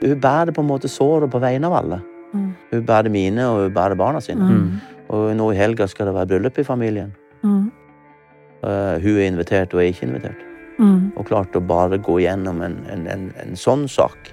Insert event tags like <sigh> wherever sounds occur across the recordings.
Hun bærer på en måte såret på vegne av alle. Mm. Hun bærer mine, og hun bærer barna sine. Mm. Og nå i helga skal det være bryllup i familien. Mm. Uh, hun er invitert, og jeg er ikke invitert. Mm. Og klart å bare gå gjennom en, en, en, en sånn sak.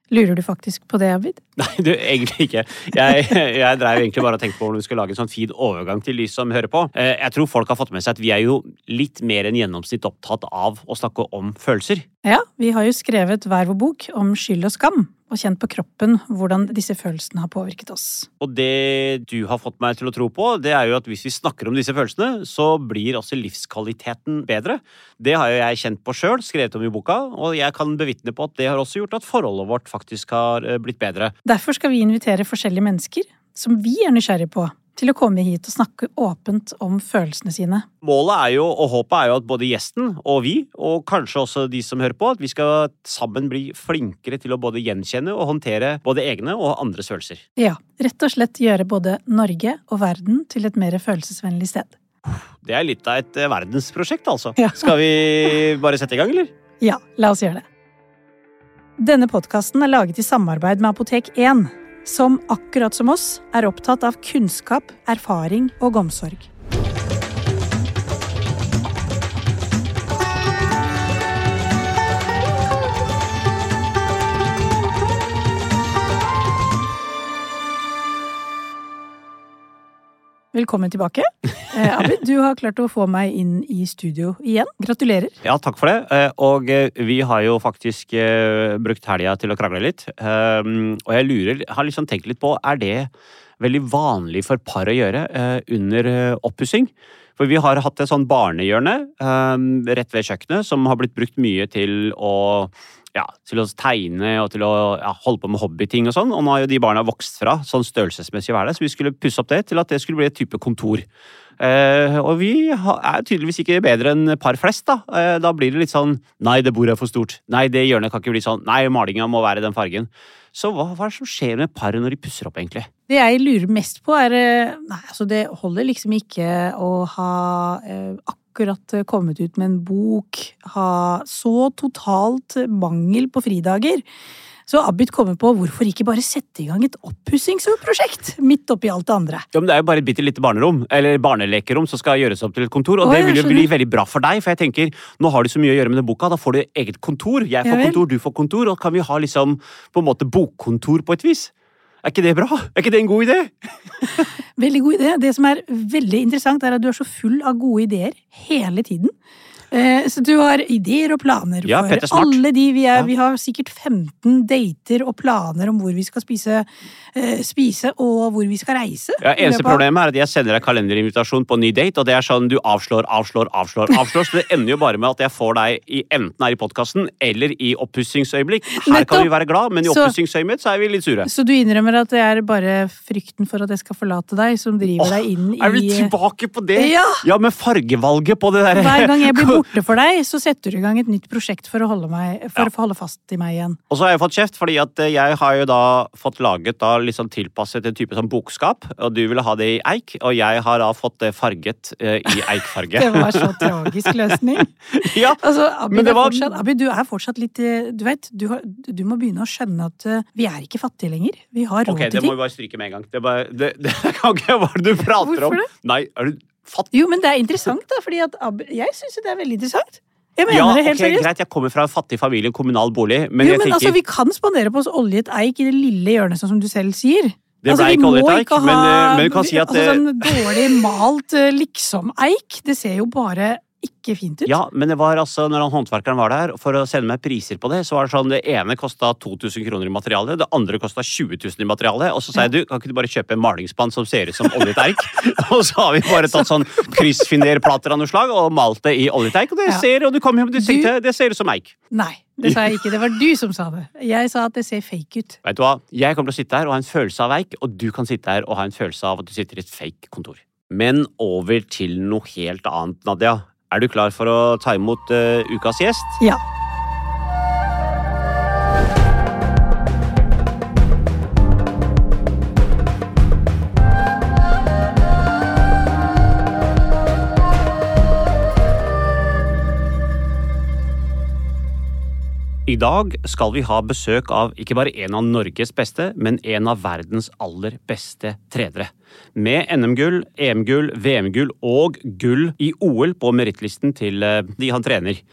Lurer du faktisk på det, Abid? <laughs> Nei, du, egentlig ikke. Jeg, jeg drev egentlig bare og tenkte på om vi skulle lage en sånn fin overgang til de som hører på. Eh, Jeg tror folk har fått med seg at vi er jo litt mer enn gjennomsnitt opptatt av å snakke om følelser. Ja, vi har jo skrevet hver vår bok om skyld og skam, og kjent på kroppen hvordan disse følelsene har påvirket oss. Og det du har fått meg til å tro på, det er jo at hvis vi snakker om disse følelsene, så blir også livskvaliteten bedre. Det har jo jeg kjent på sjøl, skrevet om i boka, og jeg kan bevitne på at det har også gjort at forholdet vårt faktisk har eh, blitt bedre. Derfor skal vi invitere forskjellige mennesker som vi er nysgjerrige på, til å komme hit og snakke åpent om følelsene sine. Målet er jo, og håpet er jo at både gjesten og vi, og kanskje også de som hører på, at vi skal sammen bli flinkere til å både gjenkjenne og håndtere både egne og andres følelser. Ja, rett og slett gjøre både Norge og verden til et mer følelsesvennlig sted. Det er litt av et eh, verdensprosjekt, altså. Ja. <laughs> Skal vi bare sette i gang, eller? Ja, la oss gjøre det. Denne podkasten er laget i samarbeid med Apotek 1, som akkurat som oss er opptatt av kunnskap, erfaring og omsorg. Velkommen tilbake. Eh, Abid, du har klart å få meg inn i studio igjen. Gratulerer. Ja, takk for det. Eh, Og eh, vi har jo faktisk eh, brukt helga til å krangle litt. Og jeg lurer, har liksom tenkt litt på, er det veldig vanlig for par å gjøre under oppussing? For vi har hatt et sånn barnehjørne um, rett ved kjøkkenet som har blitt brukt mye til å ja, til å tegne og til å ja, holde på med hobbyting og sånn. Og nå har jo de barna vokst fra sånn størrelsesmessig hver dag, så vi skulle pusse opp det til at det skulle bli et type kontor. Eh, og vi er tydeligvis ikke bedre enn par flest, da. Eh, da blir det litt sånn Nei, det bordet er for stort. Nei, det hjørnet kan ikke bli sånn. Nei, malinga må være den fargen. Så hva, hva er det som skjer med paret når de pusser opp, egentlig? Det jeg lurer mest på, er eh, Nei, altså, det holder liksom ikke å ha eh, akkurat kommet ut med en bok, ha så totalt mangel på fridager. Så Abid kommer på hvorfor ikke bare sette i gang et oppussingsprosjekt midt oppi alt det andre. Ja, men Det er jo bare et bitte lite barnerom, eller barnelekerom som skal gjøres opp til et kontor. Og Åh, det vil jo bli veldig bra for deg, for jeg tenker, nå har du så mye å gjøre med den boka. Da får du eget kontor. Jeg får ja, kontor, du får kontor, og kan vi ha liksom på en måte bokkontor på et vis? Er ikke det bra? Er ikke det en god idé? <laughs> Veldig god idé. Det som er veldig interessant, er at du er så full av gode ideer hele tiden. Eh, Så du har ideer og planer Ja, for alle de vi er. Vi har sikkert 15 dater og planer om hvor vi skal spise, eh, spise og hvor vi skal reise. Ja, Eneste problemet er at jeg sender deg kalenderinvitasjon på ny date, og det er sånn du avslår, avslår, avslår, <laughs> avslår. Så det ender jo bare med at jeg får deg i, enten her i podkasten eller i oppussingsøyeblikk. Her kan vi være glad, men i oppussingsøyemed så er vi litt sure. Så du innrømmer at det er bare frykten for at jeg skal forlate deg, som driver Åh, deg inn Er vi tilbake på det? Ja! Ja, med fargevalget på det der. Hver gang jeg blir <laughs> borte for deg, så setter du i gang et nytt prosjekt for å holde, meg, for Ja. å holde fast i meg igjen. Og så har jeg fått kjeft, fordi at eh, jeg har jo da fått laget da sånn tilpasset en type sånn bokskap, og du ville ha det i eik, og jeg har da fått det farget eh, i eikfarge. <laughs> Det var så tragisk løsning. <laughs> ja, Altså, Abi, Men det var- fortsatt, Abi, du er fortsatt litt eh, Du vet, du, har, du må begynne å skjønne at vi er ikke fattige lenger. Vi har råd til ting. ok, det må vi bare stryke med en gang. Det, bare, det, <laughs> det kan ikke er det du prater Hvorfor om. det? Nei, er du fattig? Jo, men det er interessant, da, fordi at jeg syns det er veldig interessant. Jeg mener Ja, det helt ok, seriøst. greit, jeg kommer fra en fattig familie, kommunal bolig, men jo, jeg men tenker altså, Vi kan spandere på oss oljet eik i det lille hjørnet, sånn som du selv sier. Det altså, ble altså, ikke oljet eik, men, eh, men du kan si at altså, sånn dårlig malt eh, liksom-eik. Det ser jo bare ikke fint ut. Ja, men det var altså, når han håndverkeren var der, for å sende meg priser på det, så var det sånn det ene kosta 2000 kroner i materiale, det andre kosta 20 000 i materiale, og så sa jeg du, kan ikke du bare kjøpe en malingsspann som ser ut som oljeteik? <laughs> og så har vi bare tatt sånn kryssfinerplater av noe slag og malt det i oljeteik, og det Ja. ser, og du kom hjem og du Du- tenkte, det ser ut som eik. Nei, det sa jeg ikke. Det var du som sa det. Jeg sa at det ser fake ut. Vet du hva, jeg kommer til å sitte her og ha en følelse av eik, og du kan sitte her og ha en følelse av at du sitter i et fake kontor. Men over til noe helt annet, Nadia. Er du klar for å ta imot uh, ukas gjest? Ja. I dag skal vi ha besøk av ikke bare en av Norges beste, men en av verdens aller beste trenere. Med NM-gull, EM-gull, VM-gull og gull i OL på merittlisten til eh, de han trener.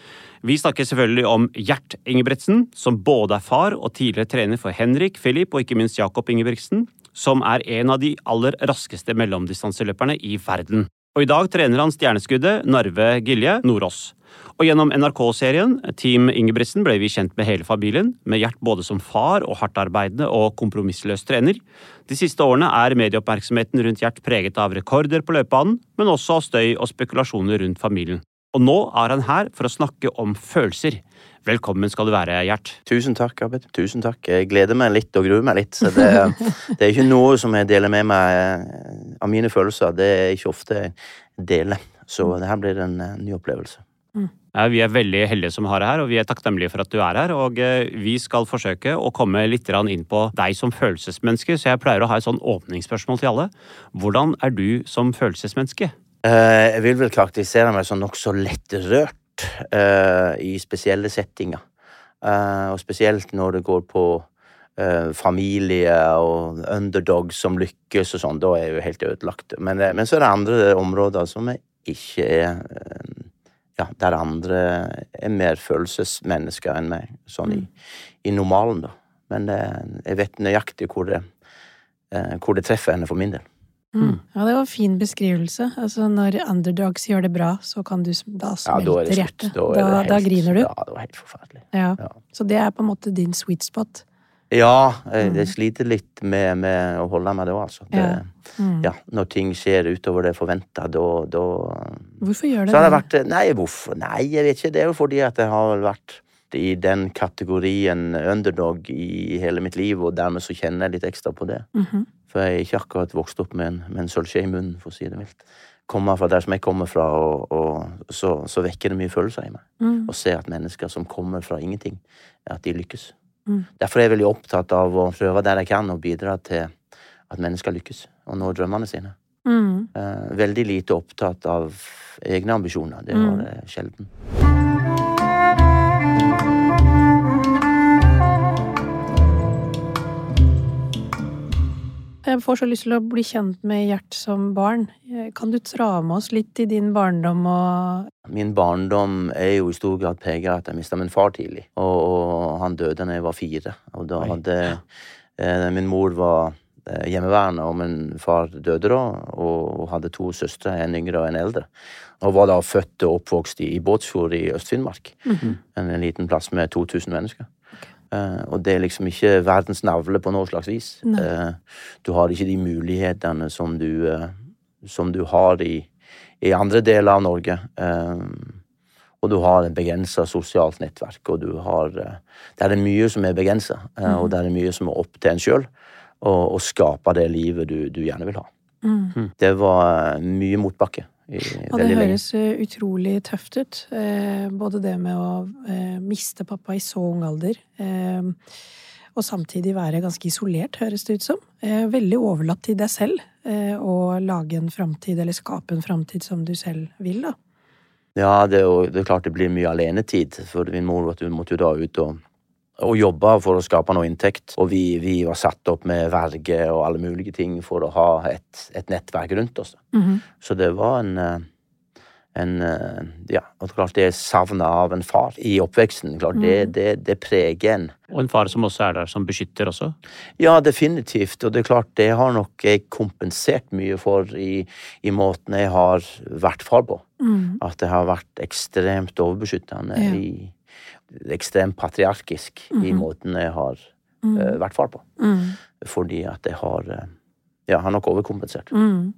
Vi snakker selvfølgelig om Gjert Ingebrigtsen, som både er far og tidligere trener for Henrik, Filip og ikke minst Jakob Ingebrigtsen, som er en av de aller raskeste mellomdistanseløperne i verden. Og i dag trener han stjerneskuddet Narve Gilje Nordås. Og gjennom NRK-serien Team Ingebrigtsen ble vi kjent med hele familien, med Gjert både som far og hardtarbeidende og kompromissløs trener. De siste årene er medieoppmerksomheten rundt Gjert preget av rekorder på løpebanen, men også av støy og spekulasjoner rundt familien. Og nå er han her for å snakke om følelser. Velkommen skal du være, Gjert. Tusen takk, Abid. Tusen takk. Jeg gleder meg litt og gruer meg litt. Så det, <laughs> det er ikke noe som jeg deler med meg eh, av mine følelser. Det er ikke ofte jeg deler. Så det her blir en eh, ny opplevelse. Ja, vi er veldig heldige som har deg her, og vi er takknemlige for at du er her. Og eh, vi skal forsøke å komme litt inn på deg som følelsesmenneske, så jeg pleier å ha et sånn åpningsspørsmål til alle. Hvordan er du som følelsesmenneske? Eh, Jeg vil vel karakterisere meg som nokså lettrørt uh, i spesielle settinger. Uh, og spesielt når det går på uh, familie og underdog som lykkes og sånn. Da er jeg jo helt ødelagt. Men, eh, men så er det andre områder som jeg ikke er eh, Ja, der andre er mer følelsesmennesker enn meg, sånn i, i normalen, da. Men eh, jeg vet nøyaktig hvor det, eh, hvor det treffer henne for min del. Mm. Ja, det var en fin beskrivelse. Altså, når underdogs gjør det bra, så kan du Da Ja, er smelter det hjertet. Da, Da, da, griner du. Ja, det var helt forferdelig. Ja. Ja. Så det er på en måte din sweet spot. Ja, jeg, Mm. jeg sliter litt med, med å holde meg da, altså. Det, Ja. Mm. ja, når ting skjer utover det forventa, da, da Hvorfor gjør det Så har det vært Nei, hvorfor? Nei, jeg vet ikke. Det er jo fordi at jeg har vært i den kategorien underdog i hele mitt liv, og dermed så kjenner jeg litt ekstra på det. Mhm. For jeg er ikke akkurat vokst opp med en, med en sølvskje i munnen, for å si det mildt. Kommer fra der som jeg kommer fra, og, og så, så vekker det mye følelser i meg. Mm. Å se at mennesker som kommer fra ingenting, at de lykkes. Mm. Derfor er jeg veldig opptatt av å prøve der jeg kan, og bidra til at mennesker lykkes og når drømmene sine. Mm. Eh, veldig lite opptatt av egne ambisjoner. Det Mm. var det sjelden. Jeg får så lyst til å bli kjent med Gjert som barn. Kan du dra med oss litt i din barndom og Min barndom er jo i stor grad preget av at jeg mista min far tidlig. Og, og han døde da jeg var fire. Og da hadde eh, Min mor var eh, hjemmeværende, og min far døde da, og, hadde to søstre, en yngre og en eldre. Og var da født og oppvokst i, i Båtsfjord i Øst-Finnmark. Mhm. En, en liten plass med 2000 mennesker. Eh, og det er liksom ikke verdens navle på noe slags vis. Eh, du har ikke de mulighetene som du, uh, som du har i, i andre deler av Norge. Og du har et begrensa sosialt nettverk, og du har Det er mye som er begrensa, mm. og det er mye som er opp til en sjøl å skape det livet du, du gjerne vil ha. mm. Det var mye motbakke Og det høres eh, utrolig tøft ut. Eh, både det med å eh, miste pappa i så ung alder, og samtidig være ganske isolert, høres det ut som. Veldig overlatt til deg selv, å lage en framtid, eller skape en framtid som du selv vil, da. Ja, det er, jo, det er klart det blir mye alenetid, for min mor måtte jo da ut og, og jobbe for å skape noe inntekt. Og vi, vi var satt opp med verge og alle mulige ting for å ha et, et nettverk rundt oss. Mm -hmm. Så det var en, eh, en eh, Ja, og klart det savnet av en far i oppveksten. Klart det, det, det preger en. Og en far som også er der som beskytter også. Ja, definitivt. Og det er klart, det har nok jeg kompensert mye for i, i måten jeg har vært far på. Mm. At det har vært ekstremt overbeskyttende. Ja. I, ekstremt patriarkisk i måten jeg har uh, vært far på. Mm. Fordi at jeg har uh, Ja, har nok overkompensert. Mm.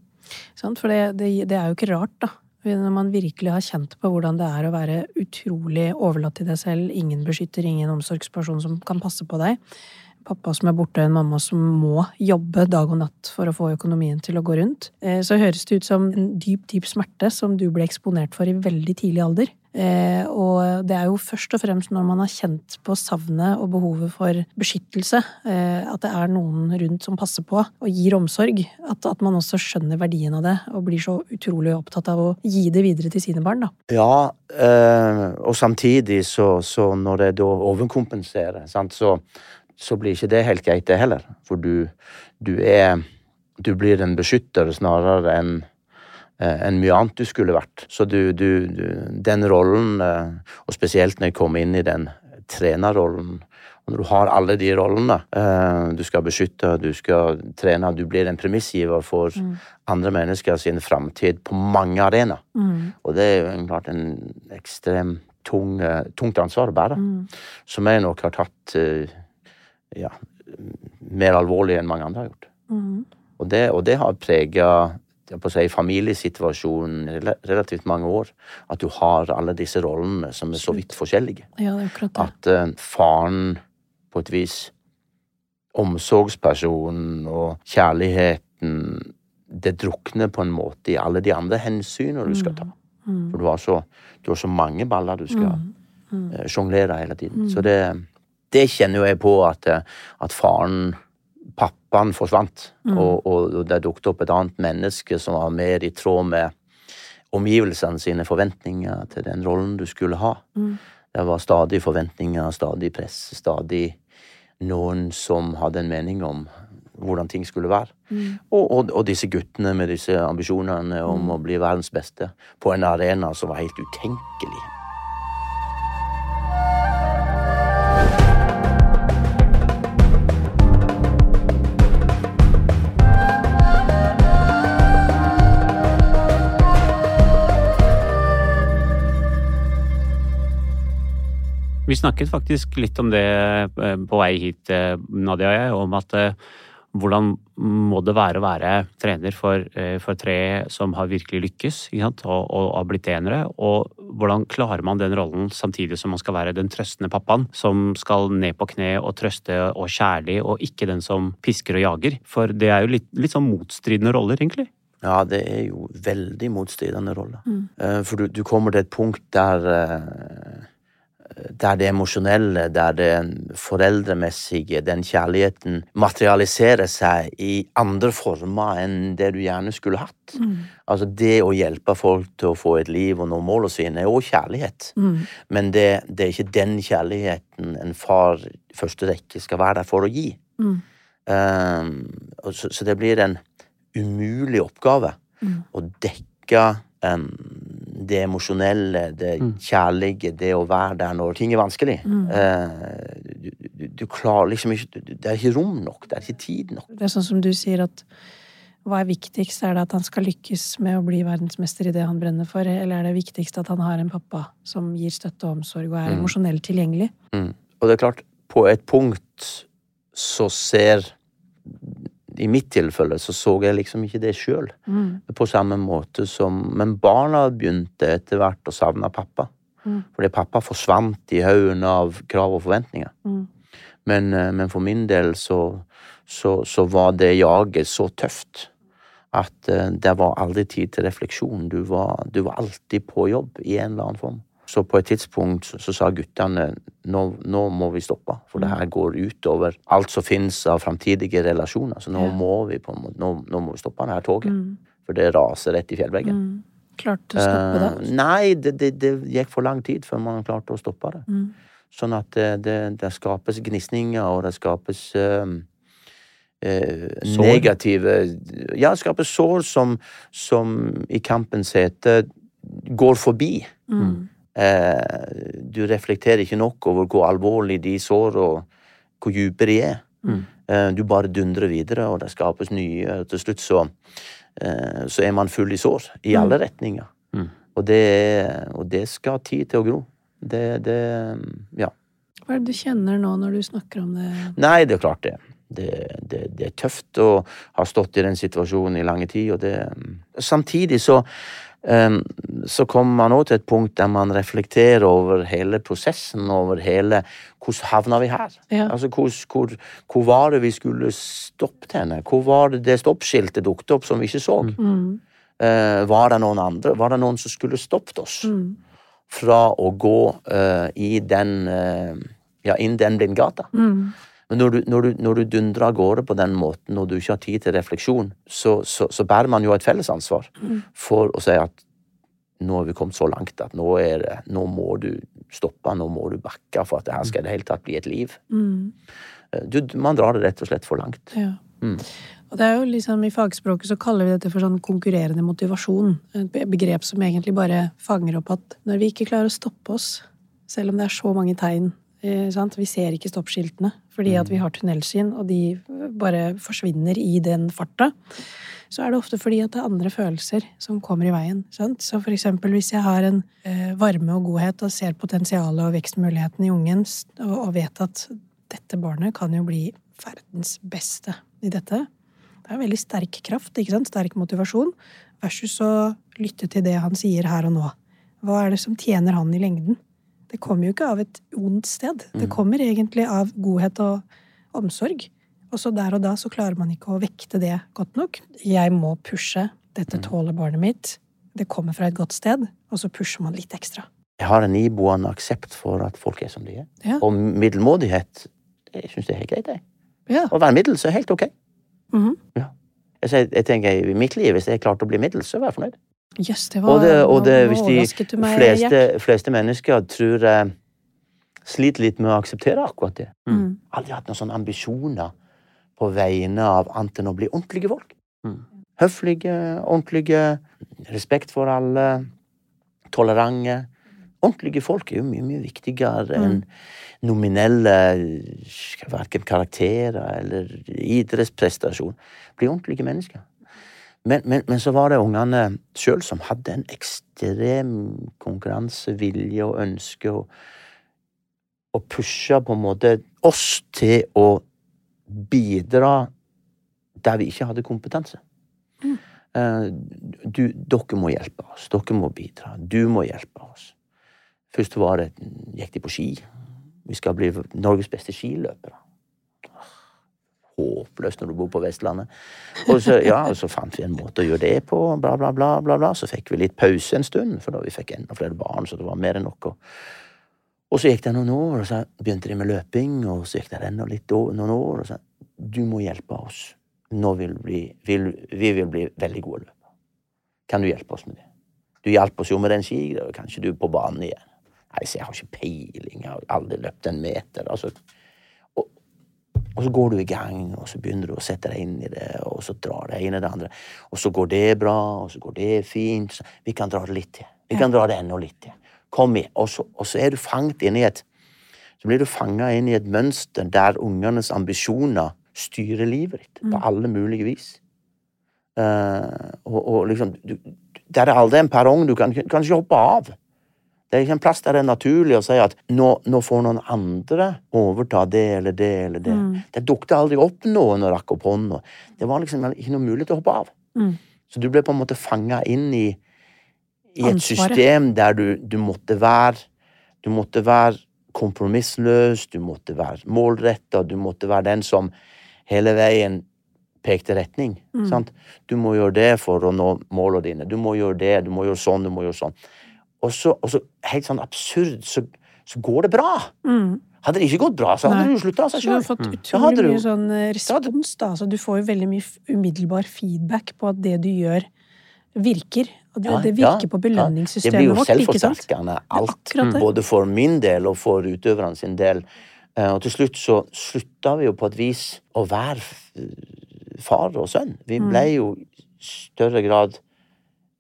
Sant? For det, det, det er jo ikke rart, da. Når man virkelig har kjent på hvordan det er å være utrolig overlatt til deg selv, ingen beskytter, ingen omsorgsperson som kan passe på deg. Pappa som er borte, en mamma som må jobbe dag og natt for å få økonomien til å gå rundt. Eh, Så høres det ut som en dyp, dyp smerte som du ble eksponert for i veldig tidlig alder. Eh, Og det er jo først og fremst når man har kjent på savnet og behovet for beskyttelse, eh, at det er noen rundt som passer på og gir omsorg, at, at man også skjønner verdien av det og blir så utrolig opptatt av å gi det videre til sine barn, da. Ja, eh, og samtidig så, så når det da overkompenserer, sant, så, så blir ikke det helt greit, det heller. For du, du er Du blir en beskytter snarere enn enn mye annet du skulle vært. Så du, du, du Den rollen, eh, og spesielt når jeg kommer inn i den trenerrollen og når du har alle de rollene eh, Du skal beskytte, du skal trene, du blir en premissgiver for andre mennesker sin framtid på mange arenaer. Og det er jo en- klart en ekstremt tung, eh, tungt ansvar å bære, som jeg nok har tatt eh, ja, mer alvorlig enn mange andre har gjort. Og, det, og det har prega si, familiesituasjonen i rela- relativt mange år. At du har alle disse rollene som er så vidt forskjellige. Ja, det er akkurat det. At uh, faren på et vis Omsorgspersonen og kjærligheten Det drukner på en måte i alle de andre hensynene du skal ta. For du har så, du har så mange baller du skal mm. sjonglere hele tiden. Så det, det kjenner jeg på at, eh, at faren Pappaen forsvant, og, og, og det dukket opp et annet menneske som var mer i tråd med omgivelsene sine forventninger til den rollen du skulle ha. Det var stadig forventninger, stadig press, stadig noen som hadde en mening om hvordan ting skulle være. Og, og, og disse guttene med disse ambisjonene om å bli verdens beste på en arena som var helt utenkelig. Vi snakket faktisk litt om det eh, på vei hit, eh, Nadia og jeg, om at eh, hvordan må det være å være trener for, for tre som har virkelig lykkes ikke sant? Og, og har blitt enere? og hvordan klarer man den rollen samtidig som man skal være den trøstende pappaen, som skal ned på kne og trøste og kjærlig, og ikke den som pisker og jager? For det er jo litt, litt sånn motstridende roller, egentlig. Ja, det er jo veldig motstridende roller. Mm. For du, du kommer til et punkt der der det emosjonelle, der det foreldremessige, den kjærligheten materialiserer seg i andre former enn det du gjerne skulle hatt. Altså det å hjelpe folk til å få et liv og nå målene sine, er òg kjærlighet. Men det, det er ikke den kjærligheten en far i første rekke skal være der for å gi. Um, så, så det blir en umulig oppgave å dekke um, det emosjonelle, det kjærlige, det å være der når ting er vanskelig. Eh, du, du, du klarer liksom ikke Det er ikke rom nok, det er ikke tid nok. Det er sånn som du sier at hva er viktigst? Er det at han skal lykkes med å bli verdensmester i det han brenner for, eller er det viktigst at han har en pappa som gir støtte og omsorg og er emosjonelt tilgjengelig? Mm. Og det er klart, på et punkt så ser I mitt tilfelle så så jeg liksom ikke det sjøl på samme måte som Men barna begynte etter hvert å savne pappa. Fordi pappa forsvant i haugen av krav og forventninger. Men, eh, men for min del så, så, så var det jaget så tøft at eh, det var aldri tid til refleksjon. Du var, du var alltid på jobb i en eller annen form. Så på et tidspunkt så, så sa guttene nå, nå må vi stoppe, for det her går utover alt som finnes av framtidige relasjoner. Så nå Ja. må vi på nå, nå må vi stoppe det her toget. For det raser rett i fjellveggen. Klarte å stoppe det? Uh, nei, det, det, det gikk for lang tid før man klarte å stoppe det. Mm. Sånn at det, det, det skapes gnisninger, og det skapes uh, eh, negative Ja, det skapes sår som, som i kampens hete går forbi. Mm. Eh, du reflekterer ikke nok over hvor alvorlig de sår, og hvor dype de er. Mm. Eh, du bare dundrer videre, og det skapes nye. Til slutt så, eh, så er man full i sår. I alle retninger. Mm. Og, det, og det skal ha tid til å gro. Det, det Ja. Hva er det du kjenner nå når du snakker om det? Nei, det er klart det. Det, det, det er tøft å ha stått i den situasjonen i lange tid, og det Samtidig så så kommer man òg til et punkt der man reflekterer over hele prosessen, over hele Hvordan havna vi her? Ja. Altså, hvor, hvor, hvor var det vi skulle stoppet henne? Hvor var det det stoppskiltet dukket opp som vi ikke så? Mm. Uh, var det noen andre? Var det noen som skulle stoppet oss Mm. fra å gå uh, i den uh, Ja, inn den blindgata? Mm. Men når du, når, du, når du dundrer av gårde på den måten, og du ikke har tid til refleksjon, så, så, så bærer man jo et felles ansvar for å si at nå har vi kommet så langt at nå, det, nå må du stoppe, nå må du bakke for at det her skal i det hele tatt bli et liv. Mm. Eh, Du, man drar det rett og slett for langt. Ja. Mm. Og det er jo liksom, I fagspråket så kaller vi dette for sånn konkurrerende motivasjon. Et begrep som egentlig bare fanger opp at når vi ikke klarer å stoppe oss, selv om det er så mange tegn eh? Vi ser ikke stoppskiltene fordi at vi har tunnelsyn, og de bare forsvinner i den farta. Så er det ofte fordi at det er andre følelser som kommer i veien. Sant? Så for eksempel hvis jeg har en eh, varme og godhet og ser potensialet og vekstmuligheten i ungen, og vet at dette barnet kan jo bli verdens beste i dette. Det er veldig sterk kraft, ikke sant? sterk motivasjon, versus å lytte til det han sier her og nå. Hva er det som tjener han i lengden? Det kommer jo ikke av et ondt sted. Det kommer egentlig av godhet og omsorg. Og så der og da så klarer man ikke å vekte det godt nok. Jeg må pushe. Dette tåler barnet mitt. Det kommer fra et godt sted. Og så pusher man litt ekstra. Jeg har en iboende aksept for at folk er som de er. Ja. Og middelmådighet jeg syns det er helt greit. jeg. Ja. Å være middels er helt ok. Mm Jeg, ja. jeg tenker I mitt liv, hvis jeg klarte å bli middels, så er jeg fornøyd. Jøss, det var Og, det, og det, hvis de meg, fleste, fleste mennesker tror jeg sliter litt med å akseptere akkurat det. Mm. Aldri hatt noen sånne ambisjoner på vegne av annet enn å bli ordentlige folk. Mm. Høflige, ordentlige, respekt for alle, tolerante. Ordentlige folk er jo mye, mye viktigere enn nominelle verken karakterer eller idrettsprestasjon. Bli ordentlige mennesker. Men, men, men så var det ungene sjøl som hadde en ekstrem konkurransevilje og ønske å pushe pusha på en måte oss til å bidra der vi ikke hadde kompetanse. Mm. Du, dere må hjelpe oss. Dere må bidra. Du må hjelpe oss. Først var det gikk de på ski. Vi skal bli Norges beste skiløpere. Håpløst når du bor på Vestlandet. Og så, ja, og så fant vi en måte å gjøre det på, bla, bla, bla. bla, bla. Så fikk vi litt pause en stund, for da vi fikk enda flere barn, så det var mer enn nok. Og, og så gikk det noen år, og så begynte de med løping, og så gikk det enda litt noen år, og så Du må hjelpe oss. Nå vil vi, vil, vi vil bli veldig gode løpere. Kan du hjelpe oss med det? Du hjalp oss jo med den skigreia, kanskje du er på banen igjen? Nei, så jeg har ikke peiling, jeg har aldri løpt en meter. Altså, og så går du i gang, og så begynner du å sette deg inn i det, og så drar det ene det andre. Og så går det bra, og så går det fint. Så vi kan dra det litt til. Vi kan dra det enda litt til. Kom igjen. Og så, og så er du fanget inn i et Så blir du fanga inn i et mønster der ungenes ambisjoner styrer livet ditt på alle mulige vis. Uh, og, og liksom du, Der er aldri en perrong du kan, kan ikke hoppe av. Det er ikke en plass der det er naturlig å si at nå, nå får noen andre overta det eller det eller det. Det dukket aldri opp noen og rakk opp hånda. Det var liksom ikke noe mulighet til å hoppe av. Mm. Så du ble på en måte fanga inn i, i et Ansvaret. system der du, du måtte være Du måtte være kompromissløs, du måtte være målretta, du måtte være den som hele veien pekte retning. Sant? Du må gjøre det for å nå målene dine. Du må gjøre det, du må gjøre sånn, du må gjøre sånn. Og så, og så helt sånn absurd, så, så går det bra. Mm. Hadde det ikke gått bra, så hadde Nei. du slutta av seg sjøl. du har fått Da utrolig mye sånn eh, respons, da. Så du får jo veldig mye umiddelbar feedback på at det du gjør, virker. Og det, det virker på belønningssystemet vårt. Det blir jo selvforsterkende, alt. Både for min del og for utøverne sin del. Eh, Og til slutt så slutta vi jo på et vis å være far og sønn. Vi Mm. ble jo i større grad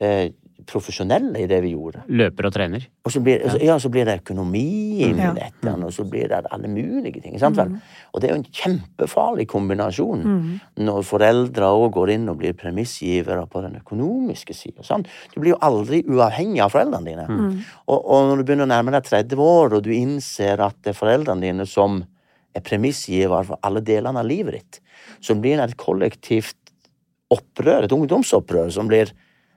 eh, profesjonelle i det vi gjorde. Løper og trener. Og så blir, ja. så blir det økonomi inni Ja. dette, og så blir det alle mulige ting. Sant vel? Og det er jo en kjempefarlig kombinasjon når foreldre òg går inn og blir premissgivere på den økonomiske sida. Du blir jo aldri uavhengig av foreldrene dine. Og, og når du begynner å nærme deg 30 år, og du innser at det er foreldrene dine som er premissgiver for alle delene av livet ditt, så blir det et kollektivt opprør, et ungdomsopprør, som blir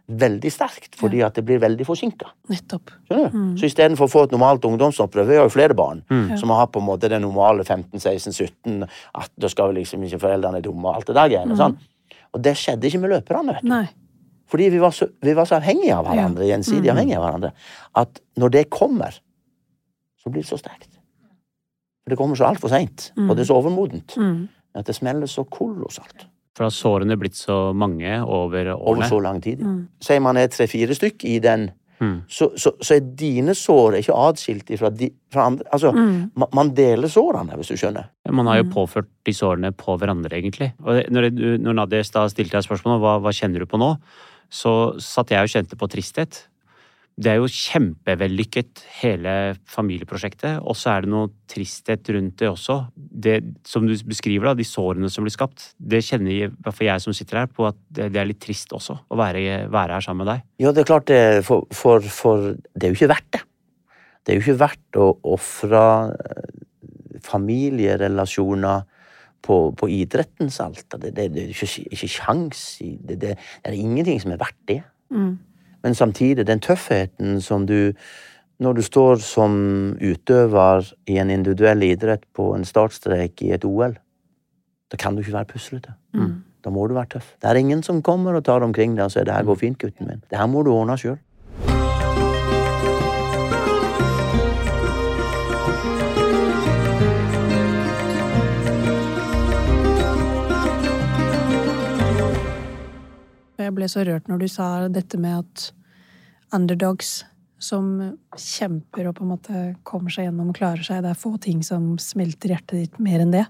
veldig sterkt, fordi at det blir veldig forsinka. Du? Så istedenfor å få et normalt ungdomsopprør Vi har jo flere barn som har på en måte det normale 15-16-17 At da skal vi liksom ikke foreldrene dumme og alt det der greiene. Sånn. Og det skjedde ikke med løperne. vet du. Nei. Fordi vi var så, vi var så avhengige av hverandre, gjensidig avhengige av hverandre, at når det kommer, så blir det så sterkt. For det kommer så altfor seint, og det er så overmodent, Mm. at det smeller så kolossalt. For da har sårene blitt så mange over Over så lang tid. Mm. Sier man er tre-fire stykk i den, Mm. så, så, så er dine sår ikke atskilt fra, de, fra andre. Altså, Mm. ma- man deler sårene, hvis du skjønner. Man har jo påført de sårene på hverandre, egentlig. Og det- når, når Nadia stilte deg spørsmålet hva, hva kjenner du på nå, så satt jeg og kjente på tristhet. Det er jo kjempevellykket, hele familieprosjektet. Og så er det noe tristhet rundt det også. Det som du beskriver, da, de sårene som blir skapt. Det kjenner i hvert fall jeg som sitter her, på at det, det er litt trist også å være, være her sammen med deg. Ja, det er klart det, for, for, for det er jo ikke verdt det. Det er jo ikke verdt å ofre eh, familierelasjoner på, på idrettens alter. Det, det, det er ikke, ikke sjans det, det. Det er ingenting som er verdt det. Mm. Men samtidig, den tøffheten som du Når du står som utøver i en individuell idrett på en startstrek i et OL, da kan du ikke være puslete. Mm. Da må du være tøff. Det er ingen som kommer og tar omkring deg og sier 'det her går fint, gutten min'. Det her må du ordne sjøl. Jeg ble så rørt når du sa dette med at underdogs som kjemper og på en måte kommer seg gjennom og klarer seg. Det er få ting som smelter hjertet ditt mer enn det.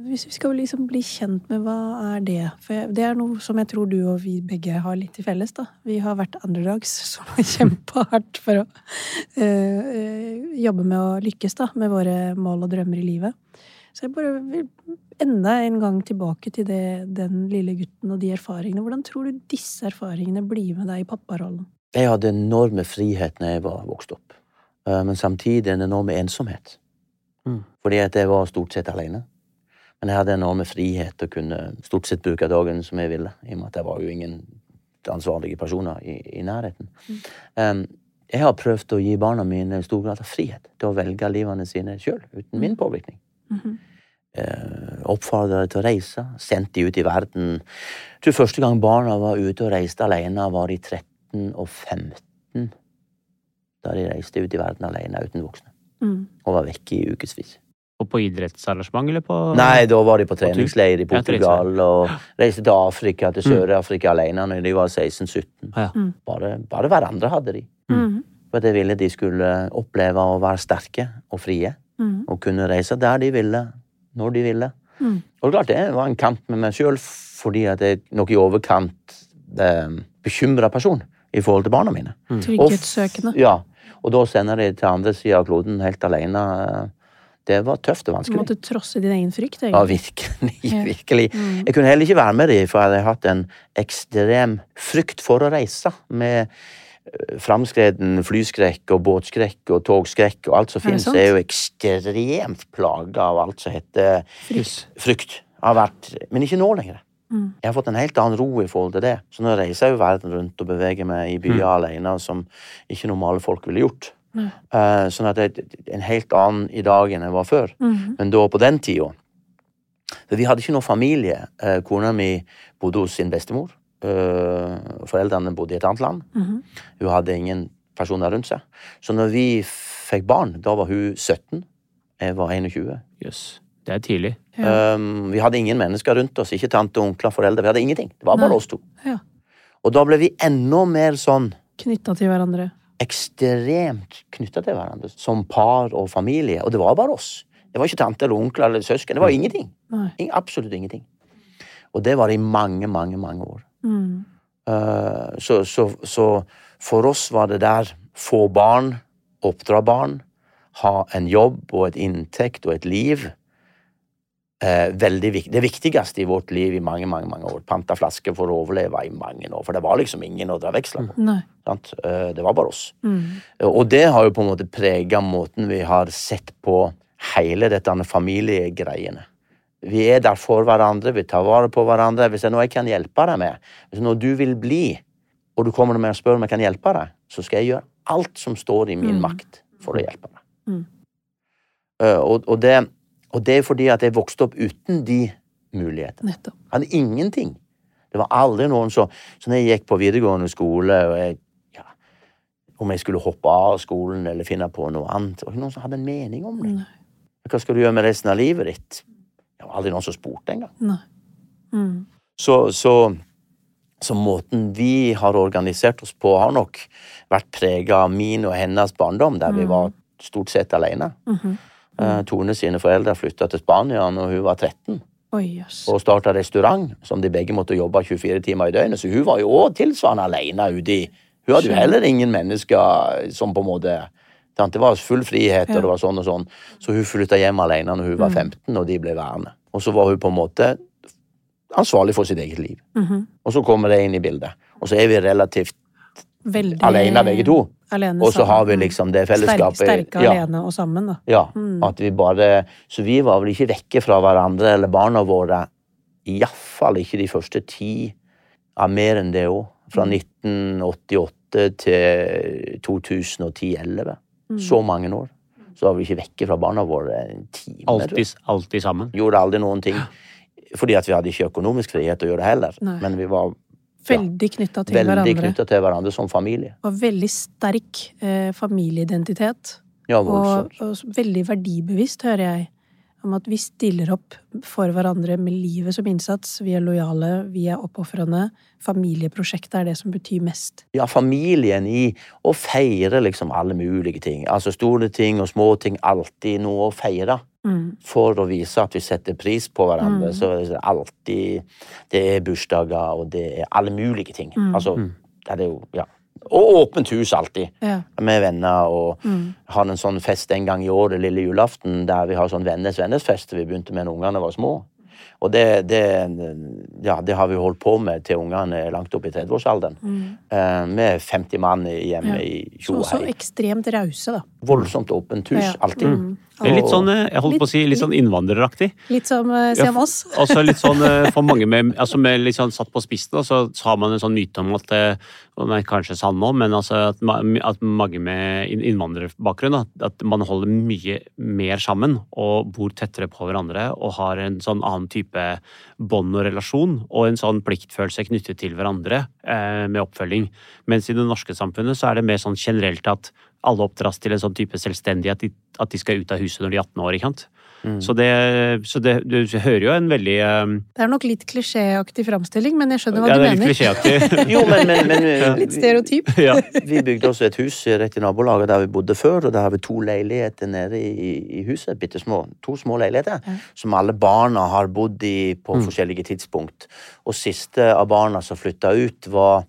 Hvis vi skal liksom bli kjent med hva er det For det er noe som jeg tror du og vi begge har litt til felles. da. Vi har vært underdogs <laughs> som har kjempa hardt for å øh, øh, jobbe med å lykkes da, med våre mål og drømmer i livet. Så jeg bare vil enda en gang tilbake til det, den lille gutten og de erfaringene. Hvordan tror du disse erfaringene blir med deg i papparollen? Jeg hadde enorme frihet når jeg var vokst opp, Eh, men samtidig en enorme ensomhet. Mm. Fordi at jeg var stort sett alene. Men jeg hadde enorme frihet til å kunne stort sett bruke dagen som jeg ville, i og med at det var jo ingen ansvarlige personer i, i nærheten. Um, jeg har prøvd å gi barna mine en stor grad av frihet til å velge livene sine sjøl, uten min påvirkning. Mm Eh, oppfordra dem til å reise, sendt dem ut i verden. Jeg tror første gang barna var ute og reiste alene, var de 13 og 15. Da de reiste ut i verden alene uten voksne. Mm. Og var vekke i ukevis. Og på idrettsarrangement, eller på Nei, da var de på treningsleir i Portugal og reiste til Afrika, til Sør-Afrika alene når de var 16-17. Ja. Bare, bare hverandre hadde de. Mm. For at jeg ville de skulle oppleve å være sterke og frie. Mm. Og kunne reise der de ville, når de ville. Mm. Og klart det var en kamp med meg sjøl, fordi at jeg nok i overkant eh, bekymra person i forhold til barna mine. Trygghetssøkende. Ja, og da sender de til andre sida av kloden helt alene. Det var tøft og Du vanskelig. måtte trosse din egen frykt, Ja, egentlig. virkelig. Ja. virkelig. <laughs> Jeg kunne heller ikke være med dem, for jeg hadde hatt en ekstrem frykt for å reise. Med framskreden flyskrekk og båtskrekk og togskrekk og alt som finnes. Er jo ekstremt plaga av alt som heter Frykt. frykt. Har vært, men ikke nå lenger. Mm. Jeg har fått en helt annen ro i forhold til det. Så nå reiser jeg jo verden rundt og beveger meg i byer alene som ikke normale folk ville gjort. Mm. Uh, sånn at det er en helt annen i dag enn jeg var før. Mm. Men da på den tida For vi hadde ikke noe familie. Uh, kona mi bodde hos sin bestemor. Eh, foreldrene bodde i et annet land. Mhm. Hun hadde ingen personer rundt seg. Så når vi fikk barn, da var hun 17. Jeg var 21. Jøss. Det er tidlig. Ja. Um, vi hadde ingen mennesker rundt oss. Ikke tante, onkler, foreldre. Vi hadde ingenting. Det var bare Nei. oss to. Ja. Og da ble vi enda mer sånn Knytta til hverandre. ekstremt knytta til hverandre. Som par og familie. Og det var bare oss. Det var ikke tante eller onkler eller søsken. Det var ingenting. Nei. Absolutt ingenting. Og det var i mange, mange, mange år. Mm. Uh, så, så, så for oss var det der få barn, oppdra barn, ha en jobb og et inntekt og et liv. Uh, veldig viktig. Det viktigste i vårt liv i mange mange, mange år. Panta flasker for å overleve i mange år. For det var liksom ingen å dra veksler på. Eh, det var bare oss. Mm. Og det har jo på en måte prega måten vi har sett på hele dette familiegreiene. Vi er der for hverandre, vi tar vare på hverandre. Hvis det er noe jeg kan hjelpe deg med, hvis det er noe du vil bli, og du kommer med og spør om jeg kan hjelpe deg, så skal jeg gjøre alt som står i min Mm. makt for å hjelpe deg. Mm. Uh, og, og, det, og det er fordi at jeg vokste opp uten de mulighetene. Nettopp. Jeg hadde ingenting. Det var aldri noen som Så når jeg gikk på videregående skole, og jeg ja, Om jeg skulle hoppe av skolen eller finne på noe annet, det var ikke noen som hadde en mening om det. Hva skal du gjøre med resten av livet ditt? Det var aldri noen som spurte engang. Mm. Så, så, så måten vi har organisert oss på, har nok vært prega av min og hennes barndom, der vi var stort sett alene. Mhm. Eh, Tone sine foreldre flytta til Spania når hun var 13, Oh, yes. og starta restaurant som de begge måtte jobbe 24 timer i døgnet. Så hun var jo òg tilsvarende alene uti. Hun hadde jo heller ingen mennesker som på en måte? Det var full frihet, og det var sånn og sånn. Så hun flytta hjem alene når hun var 15, og de ble værende. Og så var hun på en måte ansvarlig for sitt eget liv. Mhm. Og så kommer det inn i bildet. Og så er vi relativt Veldig alene begge to. Og så har vi liksom det fellesskapet. sterke ja, alene og sammen, da. ja, Mm. at vi bare Så vi var vel ikke vekke fra hverandre eller barna våre. Iallfall ikke de første ti, ja, mer enn det òg. Fra Mm. 1988 til 2010-2011. Mm. Så mange år. Så var vi ikke vekke fra barna våre en time. tror. Alltid, alltid sammen. Gjorde aldri noen ting. Fordi at vi hadde ikke økonomisk frihet til å gjøre det heller. Nei. Men vi var Veldig knytta til veldig hverandre. knytta til hverandre som familie. Og veldig sterk eh, familieidentitet. Ja, Og, og veldig verdibevisst, hører jeg. Om at vi stiller opp for hverandre med livet som innsats. Vi er lojale, vi er oppofrende. Familieprosjektet er det som betyr mest. ja, familien i å feire liksom alle mulige ting. Altså store ting og små ting. Alltid noe å feire. Mm. For å vise at vi setter pris på hverandre. Mm. Så er det alltid Det er bursdager, og det er alle mulige ting. Mm. Altså, det er jo Ja. Og åpent hus alltid. Ja. Med venner og Mm. har en sånn fest en gang i år, det lille julaften, der vi har sånn vennes-vennes-fest. Vi begynte med da ungene var små. Og det, det, ja, det har vi holdt på med til ungene er langt opp i 30-årsalderen. Mm. Eh, med 50 mann hjemme Ja. i Så tjo og også ekstremt rause, da. Voldsomt åpent hus, Ja. alltid. Mm. Det er litt sånn, eh, jeg holdt på å si, litt sånn innvandreraktig. Litt som eh, Ja, Sem oss. Også litt sånn eh, for mange <laughs> med, altså med litt sånn satt på spissen, og så, har man en sånn myte om at og den er kanskje sann nå, men altså at, at mange med innvandrerbakgrunn at man holder mye mer sammen og bor tettere på hverandre og har en sånn annen type bånd og relasjon og en sånn pliktfølelse knyttet til hverandre eh, med oppfølging. Mens i det norske samfunnet så er det mer sånn generelt at alle oppdras til en sånn type selvstendighet, at de, at de skal ut av huset når de er 18 år. ikke sant? Så, det, så det, du hører jo en veldig eh, Det er nok litt klisjéaktig framstilling, men jeg skjønner hva Ja, du det er litt klisjéaktig. <laughs> Jo, men, men, men Litt stereotyp. <laughs> ja. vi bygde også et hus rett i nabolaget der vi bodde før, og der har vi to leiligheter nede i, i huset. Bitte små. To små leiligheter Ja. som alle barna har bodd i på Mm. forskjellige tidspunkt. Og siste av barna som flytta ut, var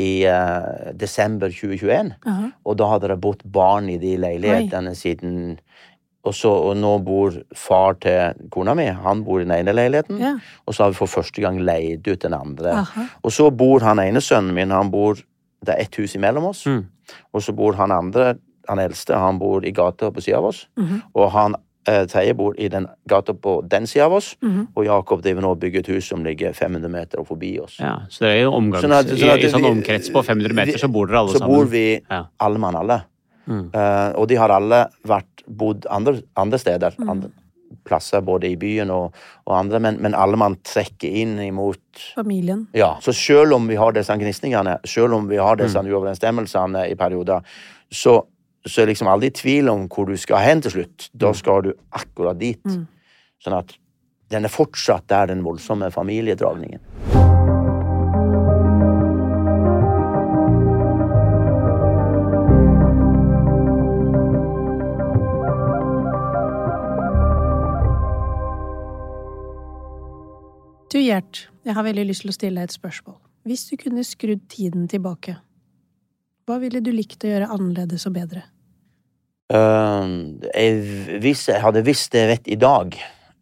i uh, desember 2021. Aha. Og da hadde det bodd barn i de leilighetene siden og, så, og nå bor far til kona mi, han bor i den ene leiligheten. Ja. Og så har vi for første gang leid ut den andre. Aha. Og så bor han ene sønnen min, han bor Det er ett hus imellom oss. Mm. Og så bor han andre, han eldste, han bor i gata på sida av oss. Mhm. Og han eh, tredje bor i den gata på den sida av oss. Mhm. Og Jakob driver nå og bygger et hus som ligger 500 meter forbi oss. Ja, så det er jo omgangs... Sånn at- sånn at I, I sånn omkrets på 500 meter så bor dere alle så sammen. bor vi Ja. alle mann alle. Mm. Uh, og de har alle vært bodd andre, andre steder. Mm. Andre plasser både i byen og, og andre, men, men alle man trekker inn imot Familien. Ja, så selv om vi har disse gnisningene, selv om vi har disse Mm. uoverensstemmelsene i perioder, så, så er liksom aldri i tvil om hvor du skal hen til slutt. Da skal du akkurat dit. Mm. Sånn at den er fortsatt der, den voldsomme familiedragningen. Du, Gjert, jeg har veldig lyst til å stille deg et spørsmål. Hvis du kunne skrudd tiden tilbake, hva ville du likt å gjøre annerledes og bedre? Uh, jeg, hvis jeg hadde visst det rett i dag,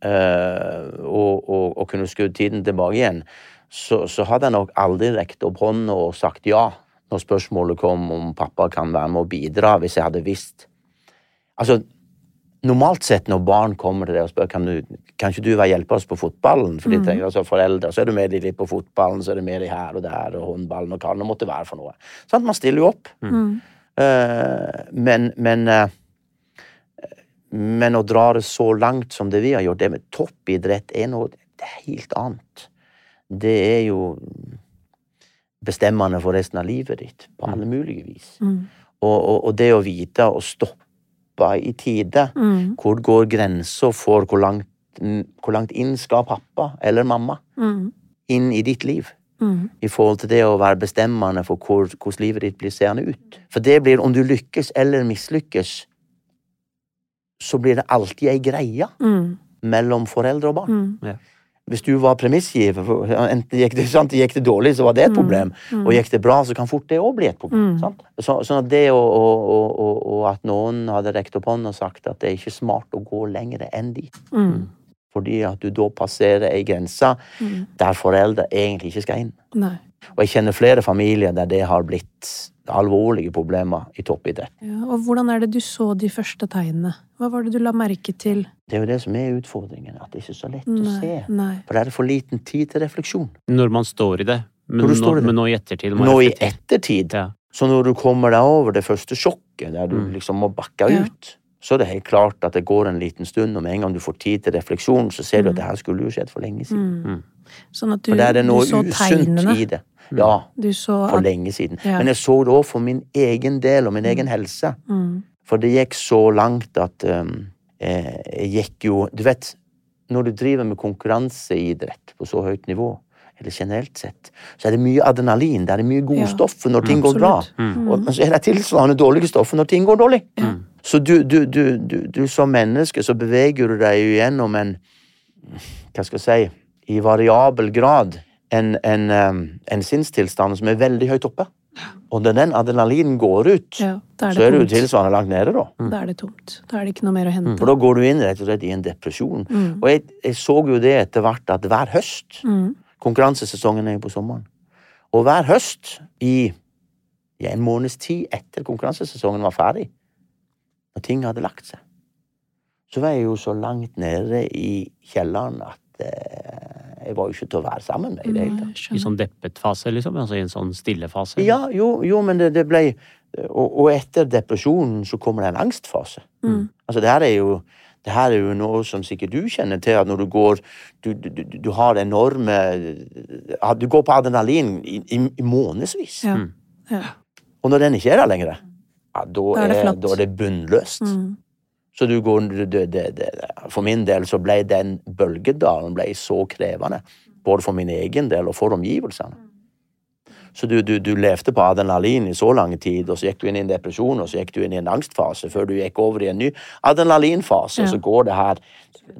uh, og, og, og kunne skrudd tiden tilbake igjen, så, så hadde jeg nok aldri rekt opp hånda og sagt ja når spørsmålet kom om pappa kan være med og bidra, hvis jeg hadde visst. Altså, normalt sett når barn kommer til deg og spør kan, du, kan ikke du være hjelpe oss på fotballen, for de trenger altså foreldre, så er du med de litt på fotballen, så er du med de her og der, og håndballen og hva det måtte være for noe. Sånn, man stiller jo opp. Mm. Uh, men men, uh, men å dra det så langt som det vi har gjort, det med toppidrett er noe det er helt annet. Det er jo bestemmende for resten av livet ditt, på alle mulige vis. Mm. Og, og, og det å vite å stoppe i tide, Mm. hvor går grensa for hvor langt, hvor langt inn skal pappa eller mamma Mm. inn i ditt liv? Mm. i forhold til det å være bestemmende for hvor, hvordan livet ditt blir seende ut. For det blir, om du lykkes eller mislykkes, så blir det alltid ei greie Mm. mellom foreldre og barn. Mm. Hvis du var premissgiver, enten gikk det, <laughs> sant, gikk det dårlig, så var det et problem. Og gikk det bra, så kan fort det òg bli et problem. Mm. Sant? Så, sånn at det å, å, å, å at noen hadde rekt opp hånden og sagt at det er ikke smart å gå lenger enn dit, Mm. fordi at du da passerer ei grense Mm. der foreldre egentlig ikke skal inn. Nei. Og jeg kjenner flere familier der det har blitt alvorlige problemer i toppidrett. Ja, og hvordan er det du så de første tegnene? Hva var det du la merke til? Det er jo det som er utfordringen, at det ikke er så lett å se. Nei. For det er for liten tid til refleksjon. Når man står i det. Men, nå, det. men nå i ettertid Nå i ettertid, Ja. så når du kommer deg over det første sjokket, der du Mm. liksom må bakke Ja. ut, så er det helt klart at det går en liten stund, og med en gang du får tid til refleksjon, så ser du Mm. at det her skulle jo skjedd for lenge siden. Mm. Sånn at du, For der er det noe så usunt i det. Ja, Du så for lenge siden. Ja. Men jeg så det òg for min egen del og min egen helse. mm. For det gikk så langt at um, eh, jeg gikk jo Du vet, når du driver med konkurranseidrett på så høyt nivå, eller generelt sett, så er det mye adrenalin, det er mye gode Ja. stoffer når ting går bra. Mm. Og, så er det tilsvarende dårlige stoffer når ting går dårlig. Ja. Så du, du, du, du, du som menneske så beveger du deg jo gjennom en Hva skal jeg si I variabel grad en, en, um, en sinnstilstand som er veldig høyt oppe. Og når den adrenalinen går ut, Ja, er så er du tilsvarende langt nede, da. Da er det tomt. Da er det ikke noe mer å hente. For da går du inn rett og slett i en depresjon. Mm. Og jeg, jeg så jo det etter hvert at hver høst Mm. Konkurransesesongen er jo på sommeren. Og hver høst i ja, en måneds tid etter konkurransesesongen var ferdig, når ting hadde lagt seg, så var jeg jo så langt nede i kjelleren at eh, jeg var jo ikke til å være sammen med i det hele tatt. I sånn deppet fase, liksom? Altså i en sånn stille fase? Ja, jo, jo men det, det ble og, og etter depresjonen så kommer det en angstfase. Mm. Altså, det her er jo det her er jo noe som sikkert du kjenner til, at når du går Du, du, du, har enorme Du går på adrenalin i, i, i månedsvis. Ja. Mm. Ja. Og når den ikke er der lenger, ja, da, Da er det er, da er det bunnløst. Mm. Så du går det, det, det, det, For min del så ble den bølgedalen ble så krevende. Både for min egen del og for omgivelsene. Så du, du, du levde på adrenalin i så lang tid, og så gikk du inn i en depresjon, og så gikk du inn i en angstfase, før du gikk over i en ny adrenalinfase, Ja. og så går det her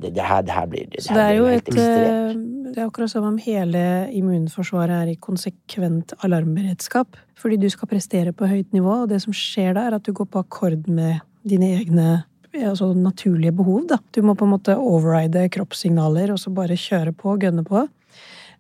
Det, det her, det her blir det Så det er jo et eh, Det er akkurat som om hele immunforsvaret er i konsekvent alarmberedskap. Fordi du skal prestere på høyt nivå, og det som skjer da, er at du går på akkord med dine egne altså naturlige behov. Da. Du må på en måte override kroppssignaler og så bare kjøre på, og gønne på.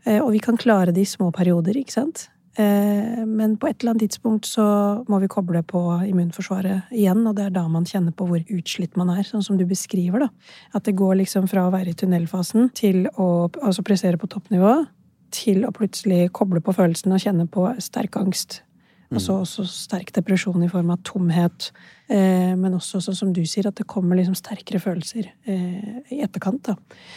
Eh, Og vi kan klare det i små perioder, ikke sant? Eh, Men på et eller annet tidspunkt så må vi koble på immunforsvaret igjen, og det er da man kjenner på hvor utslitt man er, sånn som du beskriver, da. At det går liksom fra å være i tunnelfasen til å altså pressere på toppnivå, til å plutselig koble på følelsene og kjenne på sterk angst. Og så også sterk depresjon i form av tomhet. Eh, men også sånn som du sier, at det kommer liksom sterkere følelser eh, i etterkant. da.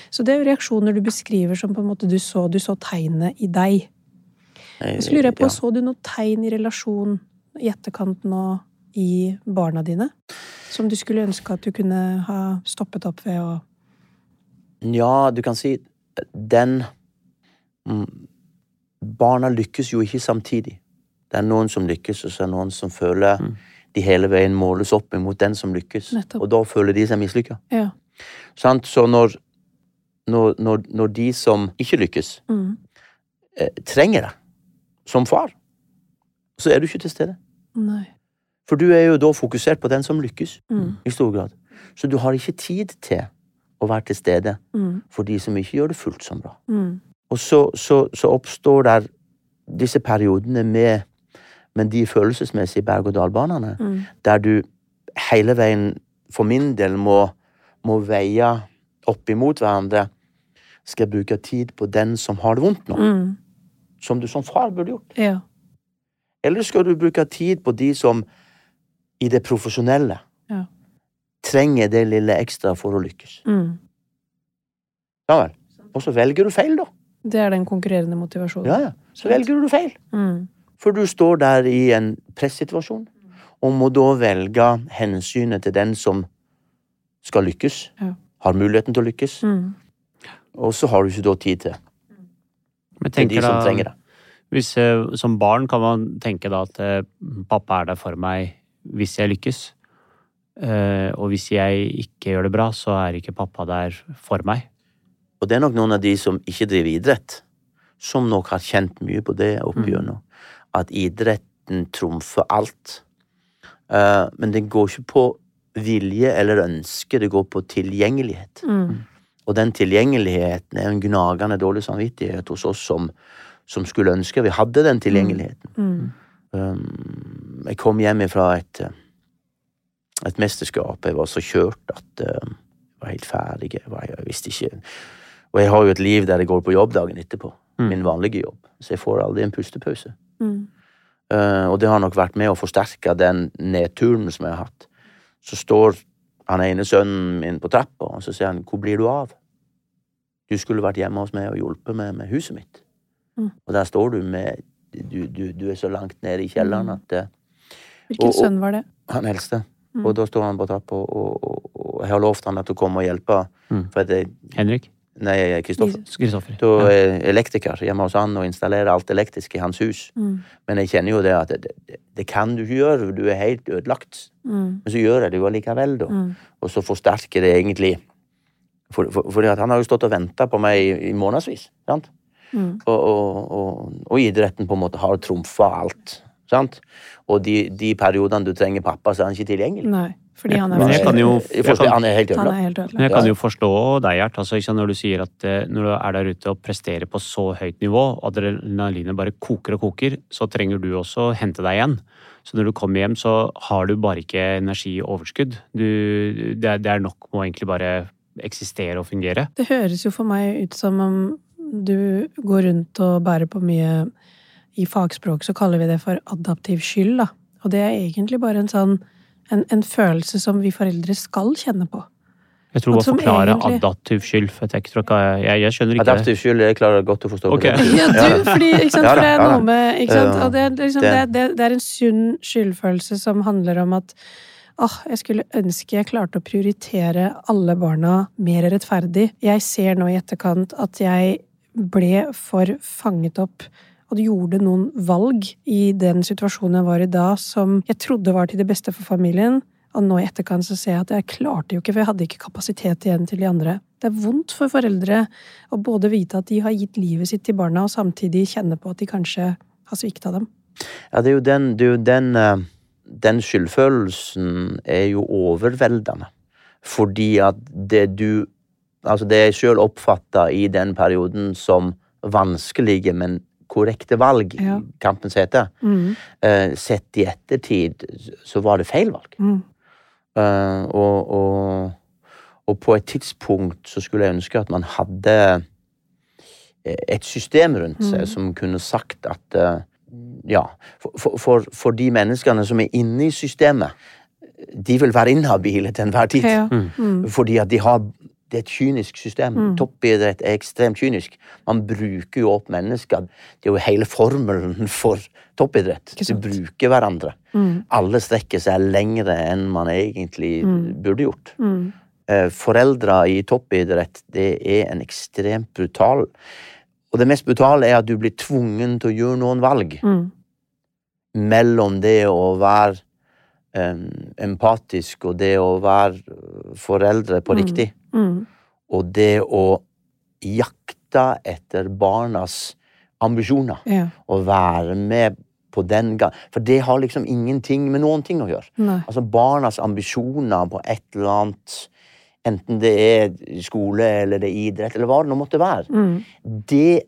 Så det er jo reaksjoner du beskriver som på en måte du så, du så tegnet i deg. Og så lurer jeg på, Ja. så du noe tegn i relasjon i etterkant nå i barna dine? Som du skulle ønske at du kunne ha stoppet opp ved å Ja, du kan si den mm, Barna lykkes jo ikke samtidig. Det er noen som lykkes, og så er det noen som føler Mm. de hele veien måles opp imot den som lykkes. Nettopp. Og da føler de seg mislykka. Ja. Så når, når, når, når de som ikke lykkes, Mm. eh, trenger det, som far, så er du ikke til stede. Nei. For du er jo da fokusert på den som lykkes, Mm. i stor grad. Så du har ikke tid til å være til stede Mm. for de som ikke gjør det fullt så bra. Mm. Og så, så, så oppstår der disse periodene med, med de følelsesmessige berg-og-dal-banene, Mm. der du hele veien, for min del, må, må veie opp imot hverandre. Skal jeg bruke tid på den som har det vondt nå, Mm. Som du som far burde gjort? Ja. Eller skal du bruke tid på de som i det profesjonelle Ja. trenger det lille ekstra for å lykkes? Mm. Ja vel. Og så velger du feil, da. Det er den konkurrerende motivasjonen. Ja, ja. Så velger du feil. Mm. For du står der i en pressituasjon, og må da velge hensynet til den som skal lykkes, Ja. har muligheten til å lykkes, Mm. og så har du ikke da tid til, Men til de som da, trenger det. hvis, eh, som barn kan man tenke da at eh, pappa er der for meg hvis jeg lykkes. Eh, og hvis jeg ikke gjør det bra, så er ikke pappa der for meg. Og det er nok noen av de som ikke driver idrett, som nok har kjent mye på det opp Mm. At idretten trumfer alt. Eh, men det går ikke på vilje eller ønske, det går på tilgjengelighet. Mm. Og den tilgjengeligheten er en gnagende dårlig samvittighet hos oss som, som skulle ønske vi hadde den tilgjengeligheten. Mm. Um, jeg kom hjem fra et, eh, et mesterskap. Jeg var så kjørt at eh, jeg var helt ferdig. Jeg, var, jeg visste ikke Og jeg har jo et liv der jeg går på jobb dagen etterpå. Mm. Min vanlige jobb. Så jeg får aldri en pustepause. Mm. Uh, og det har nok vært med å forsterke den nedturen som jeg har hatt. Så står han ene sønnen min på trappa, og så sier han 'Hvor blir du av?' Du skulle vært hjemme hos meg og hjulpet meg med huset mitt. Mm. Og der står du med Du, du, du er så langt nede i kjelleren Mm. at eh, Hvilken Og- og- sønn var det? han eldste. Mm. Og da står han på trappa, og, og, og jeg har lovt han at å komme og hjelpe. Mm. For at jeg, Henrik? Nei, Kristoffer. Da er elektriker hjemme hos han og installerer alt elektrisk i hans hus. Mm. Men jeg kjenner jo det at det, det, det kan du ikke gjøre, du er helt ødelagt. Mm. Men så gjør jeg det jo allikevel, da. Mm. Og så forsterker det egentlig for, for, at han har jo stått og venta på meg i, i månedsvis. sant? Mm. Og, og, og, og idretten på en måte har trumfa alt. sant? Og de, de periodene du trenger pappa, så er han ikke tilgjengelig. Nei, fordi han er Men jeg kan jo- Jeg forstår, han er helt ødelagt. Men jeg kan jo forstå deg, Gjert. Altså, når du sier at eh, når du er der ute og presterer på så høyt nivå, adrenalinet bare koker og koker, så trenger du også hente deg igjen. Så når du kommer hjem, så har du bare ikke energi i overskudd. Du, det, er, det er nok med å egentlig bare eksistere og fungere. Det høres jo for meg ut som om du går rundt og bærer på mye I fagspråk så kaller vi det for adaptiv skyld, da. Og det er egentlig bare en sånn en, en følelse som vi foreldre skal kjenne på. Jeg tror å forklare egentlig- adaptiv skyld, for jeg, tror jeg, jeg skjønner ikke. Adaptiv skyld jeg klarer godt å forstå. Okay. Ja, du, fordi, ikke sant, for det er noe med ikke sant? Og det, er liksom, Det- det, det, det er en sunn skyldfølelse som handler om at åh, jeg skulle ønske jeg klarte å prioritere alle barna mer rettferdig. Jeg ser nå i etterkant at jeg ble for fanget opp og gjorde noen valg i den situasjonen jeg var i da, som jeg trodde var til det beste for familien. Og nå i etterkant så ser jeg at jeg klarte jo ikke, for jeg hadde ikke kapasitet igjen til de andre. Det er vondt for foreldre å både vite at de har gitt livet sitt til barna, og samtidig kjenne på at de kanskje har svikta dem. Ja, det er jo den, er jo den, eh, den skyldfølelsen er jo overveldende. Fordi at det du Altså, det jeg sjøl oppfatta i den perioden som vanskelige, men korrekte valg, Ja. kampens hete, Mm. Uh, sett i ettertid, så var det feil valg. Mm. Uh, og, og, og på et tidspunkt så skulle jeg ønske at man hadde eh, et system rundt seg Mm. som kunne sagt at uh, ja, for, for- for, de menneskene som er inne i systemet, de vil være inhabile til enhver tid. Ja. Mm. Mm. Fordi at de har det er et kynisk system. Mm. Toppidrett er ekstremt kynisk. Man bruker jo opp mennesker. Det er jo hele formelen <laughs> for toppidrett. Du bruker hverandre. Mm. Alle strekker seg lengre enn man egentlig Mm. burde gjort. Mm. Eh, Foreldre i toppidrett, det er en ekstremt brutal Og det mest brutale er at du blir tvungen til å gjøre noen valg Mm. mellom det å være um, empatisk og det å være foreldre på Mm. riktig, Mm. og det å jakte etter barnas ambisjoner. Ja. Å være med på den gang. For det har liksom ingenting med noen ting å gjøre. Nei. Altså barnas ambisjoner på et eller annet Enten det er skole eller det er idrett eller hva det nå måtte være. Mm. Det,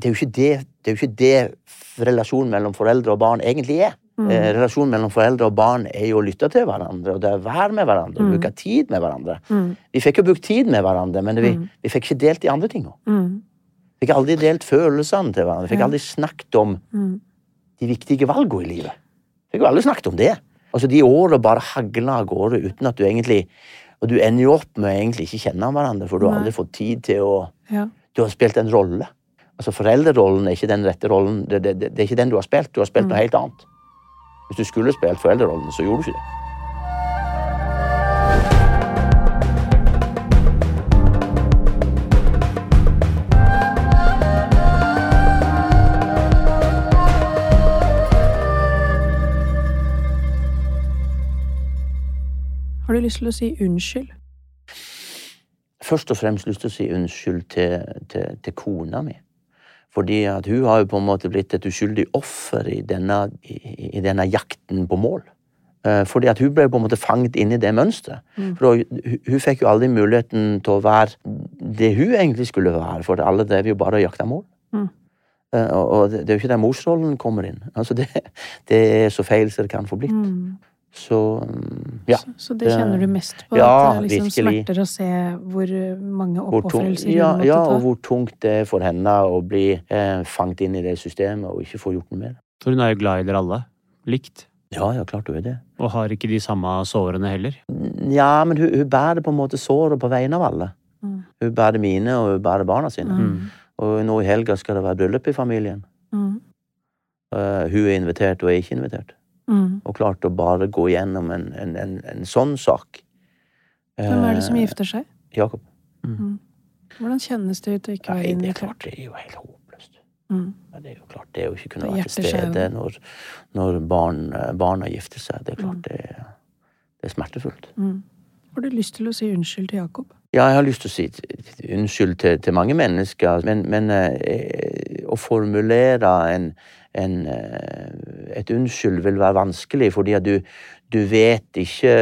det, er jo ikke det, det er jo ikke det relasjonen mellom foreldre og barn egentlig er. Mm. Eh, relasjonen mellom foreldre og barn er jo å lytte til hverandre og det er å være med hverandre. Mm. Bruke tid med hverandre. Mm. Vi fikk jo brukt tid med hverandre, men vi, Mm. vi fikk ikke delt de andre tingene. Mm. Vi fikk aldri delt følelsene til hverandre. Vi fikk Ja. aldri snakket om Mm. de viktige valgene i livet. Vi fikk jo aldri snakket om det. Altså, De årene bare hagla av gårde uten at du egentlig Og du ender jo opp med å egentlig ikke kjenne hverandre, for du har aldri fått tid til å Ja. Du har spilt en rolle. Altså, Foreldrerollen er ikke den rette rollen. Det, det, det, det er ikke den du har spilt. Du har spilt Mm. noe helt annet. Hvis du skulle spilt foreldrerollen, så gjorde du ikke det. Har du lyst til å si unnskyld? først og fremst lyst til å si unnskyld til, til, til kona mi. Fordi at hun har jo på en måte blitt et uskyldig offer i denne, i, i denne jakten på mål. Eh, Fordi at hun ble på en måte fanget inn i det mønsteret. Mm. For hun, hun fikk jo aldri muligheten til å være det hun egentlig skulle være, for alle drev jo bare og jakta mål. Mm. Eh, Og, og det det er jo ikke der morsrollen kommer inn. Altså det, det er så feil som det kan få blitt. Mm. Så mm, ja. Så, så det kjenner du mest på? Ja, at det liksom virkelig. smerter å se hvor eh, mange oppofrelser hun ja, måtte ta? ja, og hvor tungt det er for henne å bli eh, fanget inn i det systemet og ikke få gjort noe med det. For hun er jo glad i dere alle. Likt. Ja, ja, klart hun er det. Og har ikke de samme sårene heller. Ja, men hun, hun bærer på en måte såret på vegne av alle. Mm. Hun bærer mine, og hun bærer barna sine. Mm. Og nå i helga skal det være bryllup i familien. Mm. Uh, hun er invitert, og jeg er ikke invitert. Mm. Og klarte å bare gå gjennom en, en, en, en sånn sak. Hvem er det som Eh, gifter seg? Jakob. Hvordan kjennes det ut å ikke være det er klart, invitert? det er jo helt håpløst. Mm. Ja, det er jo klart, det å ikke kunne være til stede når, når barn, barna gifter seg, det er klart Mm. det, det er smertefullt. Mm. Har du lyst til å si unnskyld til Jakob? Ja, jeg har lyst til å si unnskyld til, til mange mennesker, men, men eh, å formulere en, en, eh, et unnskyld vil være vanskelig, fordi at du, du vet ikke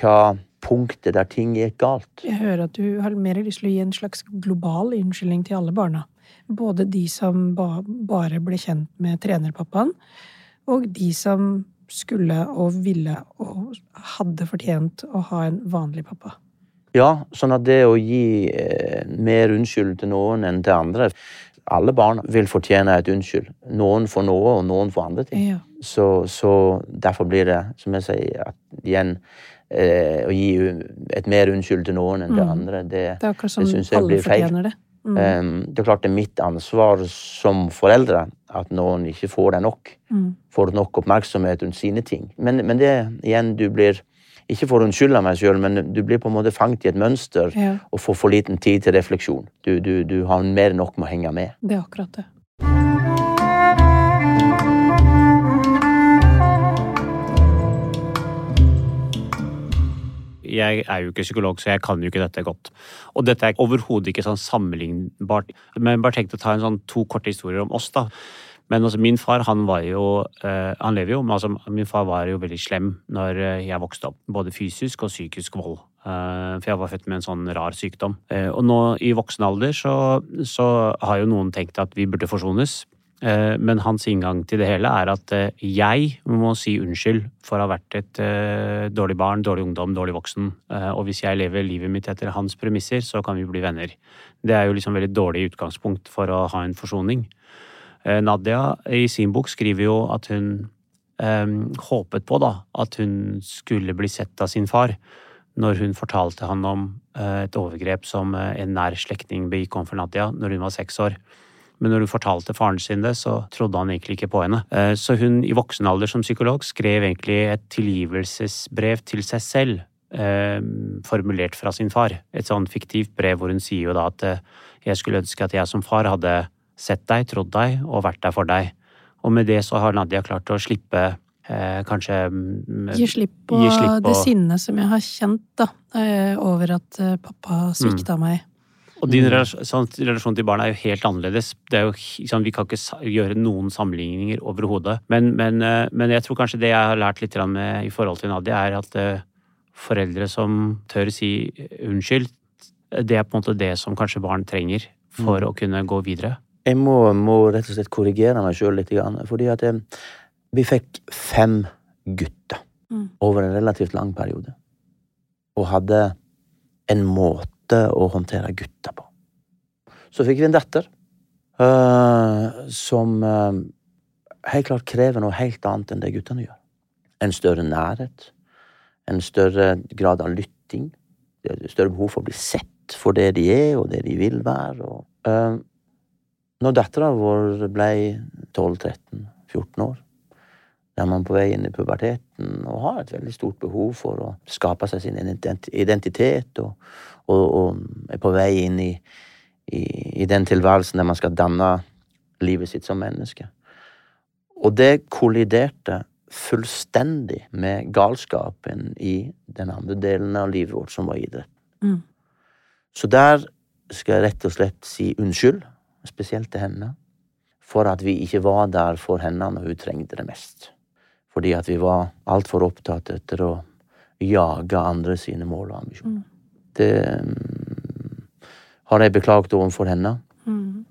hva punktet der ting gikk galt. Jeg hører at du har mer lyst til å gi en slags global unnskyldning til alle barna. Både de som ba bare ble kjent med trenerpappaen, og de som skulle og ville og hadde fortjent å ha en vanlig pappa. Ja, sånn at det å gi eh, mer unnskyld til noen enn til andre Alle barn vil fortjene et unnskyld. Noen for noe, og noen for andre ting. Ja. Så, så derfor blir det, som jeg sier, at igjen eh, Å gi et mer unnskyld til noen enn til Mm. andre, det, Det Det synes jeg blir feil. det. Mm. Um, det er klart det er mitt ansvar som foreldre at noen ikke får det nok. Mm. Får nok oppmerksomhet rundt sine ting. Men, men det igjen, du blir ikke for å unnskylde meg sjøl, men du blir på en måte fanget i et mønster Ja, og får for liten tid til refleksjon. Du, du, du har mer enn nok med å henge med. det er akkurat det. Jeg er jo ikke psykolog, så jeg kan jo ikke dette godt. Og dette er overhodet ikke sånn sammenlignbart. Men bare tenk å ta en sånn to korte historier om oss, da. Men altså, min far, han var jo eh, Han lever jo, men altså, min far var jo veldig slem når eh, jeg vokste opp. Både fysisk og psykisk vold. Eh, for jeg var født med en sånn rar sykdom. Og nå i voksen alder så, så har jo noen tenkt at vi burde forsones. Men hans inngang til det hele er at jeg må si unnskyld for å ha vært et dårlig barn, dårlig ungdom, dårlig voksen. Og hvis jeg lever livet mitt etter hans premisser, så kan vi bli venner. Det er jo liksom veldig dårlig utgangspunkt for å ha en forsoning. Eh, Nadia i sin bok skriver jo at hun um, håpet på da, at hun skulle bli sett av sin far når hun fortalte han om uh, et overgrep som uh, en nær slektning begikk overfor Nadia når hun var seks år. Men når hun fortalte faren sin det, så trodde han egentlig ikke på henne. Så hun i voksen alder som psykolog skrev egentlig et tilgivelsesbrev til seg selv, eh, formulert fra sin far. Et sånn fiktivt brev hvor hun sier jo da at jeg skulle ønske at jeg som far hadde sett deg, trodd deg og vært der for deg. Og med det så har Nadia klart å slippe eh, kanskje mm, Gi slipp på Gi slipp på- det sinnet som jeg har kjent da, eh, over at eh, pappa svikta Mm. meg. Og din relasjon, sånn, relasjon til barna er jo helt annerledes. Det er jo, sånn, vi kan ikke gjøre noen sammenligninger overhodet. Men, men, eh, men jeg tror kanskje det jeg har lært litt med, i forhold til Nadia, er at eh, foreldre som tør si unnskyld, det er på en måte det som kanskje barn trenger for å kunne gå videre. Jeg må, må rett og slett korrigere meg sjøl litt, fordi at jeg, vi fikk fem gutter Mm. over en relativt lang periode. Og hadde en måte å håndtere gutter på. Så fikk vi en datter uh, som uh, helt klart krever noe helt annet enn det guttene gjør. En større nærhet, en større grad av lytting, større behov for å bli sett for det de er, og det de vil være. Og, eh, når dattera vår ble 12-13-14 år, er man på vei inn i puberteten og har et veldig stort behov for å skape seg sin identitet, og, og, og er på vei inn i, i, i den tilværelsen der man skal danne livet sitt som menneske. Og det kolliderte fullstendig med galskapen i den andre delen av livet vårt, som var idrett. Mm. Så der skal jeg rett og slett si unnskyld, spesielt til henne, for at vi ikke var der for henne når hun trengte det mest. Fordi at vi var altfor opptatt etter å jage andre sine mål og ambisjoner. Det mm, har jeg beklaget overfor henne. Mm.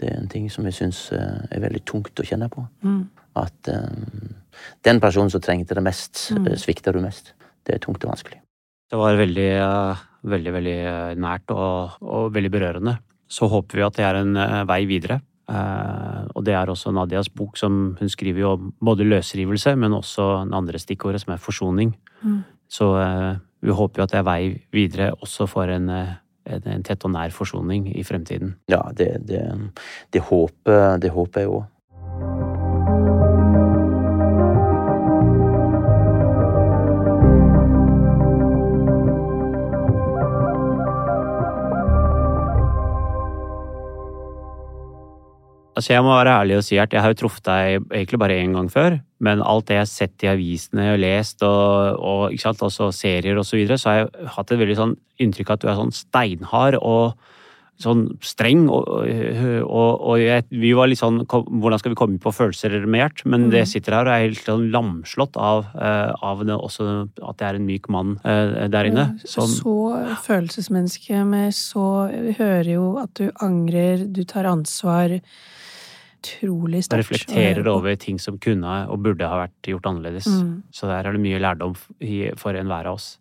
Det er en ting som jeg syns eh, er veldig tungt å kjenne på. Mm. At um, den personen som trengte det mest, eh, svikter du mest. Det er tungt og vanskelig. Det var veldig, veldig, veldig nært og, og veldig berørende. Så håper vi at det er en eh, vei videre. Eh, og det er også Nadias bok, som hun skriver jo om både løsrivelse, men også det andre stikkordet, som er forsoning. Mm. Så eh, vi håper jo at det er vei videre også for en, en, en tett og nær forsoning i fremtiden. Ja, det, det, det håper det håper jeg òg. Altså Jeg må være ærlig og si at jeg har jo truffet deg egentlig bare én gang før, men alt det jeg har sett i avisene og lest, og, og ikke sant, også serier og så videre, så har jeg hatt et veldig sånn inntrykk av at du er sånn steinhard og sånn streng, og, og, og jeg, vi var litt sånn Hvordan skal vi komme på følelser med hjert? Men det sitter her og er helt sånn lamslått av, eh, av det, også at det er en myk mann eh, der inne. Som, Så følelsesmenneske med så Vi hører jo at du angrer, du tar ansvar. Utrolig sterkt. reflekterer over ting som kunne og burde ha vært gjort annerledes. Mm. Så der er det mye lærdom for enhver av oss.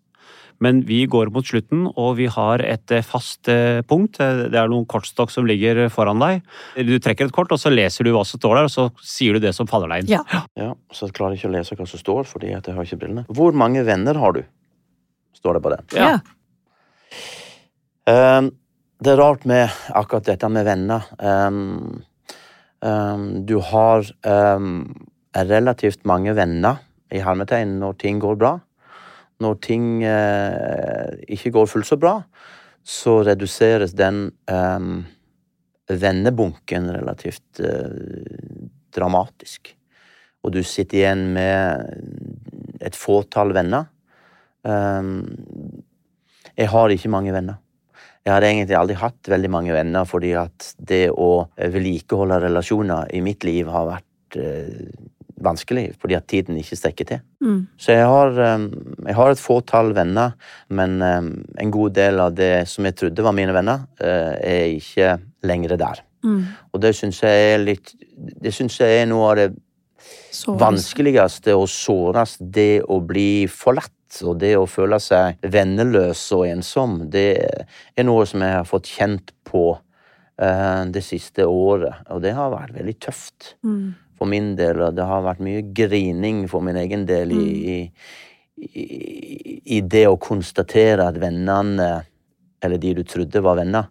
Men vi går mot slutten, og vi har et eh, fast eh, punkt. Eh, Det er noen kortstokk som ligger foran deg. Du trekker et kort, og så leser du hva som står der, og så sier du det som faller deg inn. Ja. Ja, så jeg klarer ikke å lese hva som står, fordi jeg har ikke brillene. Hvor mange venner har du? Står det på den. Ja. Ehm, det er rart med akkurat dette med venner. Ehm, ehm, du har um, relativt mange venner, i hermetegn, når ting går bra. Når ting uh, ikke går fullt så bra, så reduseres den um, vennebunken relativt uh, dramatisk. Og du sitter igjen med et fåtall venner. Jeg har ikke mange venner. Jeg har egentlig aldri hatt veldig mange venner, fordi at det å vedlikeholde relasjoner i mitt liv har vært eh, vanskelig, fordi at tiden ikke strekker til. Mm. Så jeg har, eh, jeg har et fåtall venner, men eh, en god del av det som jeg trodde var mine venner, er ikke lenger der. Mm. Og det syns jeg er litt Det syns jeg er noe av det Sårest. vanskeligste og sårest, det å bli forlatt. Og det å føle seg venneløs og ensom, det er noe som jeg har fått kjent på eh, det siste året. Og det har vært veldig tøft Mm. for min del, og det har vært mye grining for min egen del i, i, i det å konstatere at vennene, eller de du trodde var venner,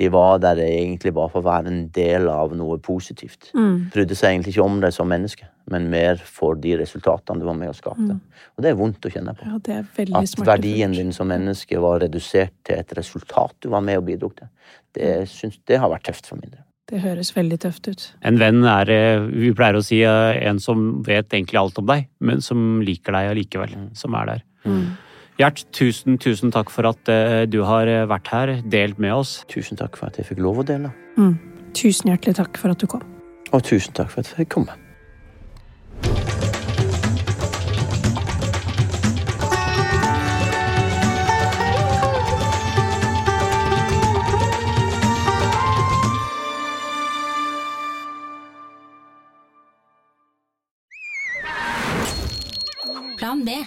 de var der egentlig bare for å være en del av noe positivt. Mm. Brydde seg egentlig ikke om det som menneske, men mer for de resultatene du var med å skape. Og det er vondt å kjenne på. Ja, det er veldig At verdien din som menneske var redusert til et resultat du var med og bidro til. Det, synes, det har vært tøft for min del. Det høres veldig tøft ut. En venn er, eh, vi pleier å si, eh, en som vet egentlig alt om deg, men som liker deg allikevel. Som er der. Mm. Gjert, tusen, tusen takk for at eh, du har vært her, delt med oss. Tusen takk for at jeg fikk lov å dele. Mm. Tusen hjertelig takk for at du kom. Og tusen takk for at jeg kom. Plan B.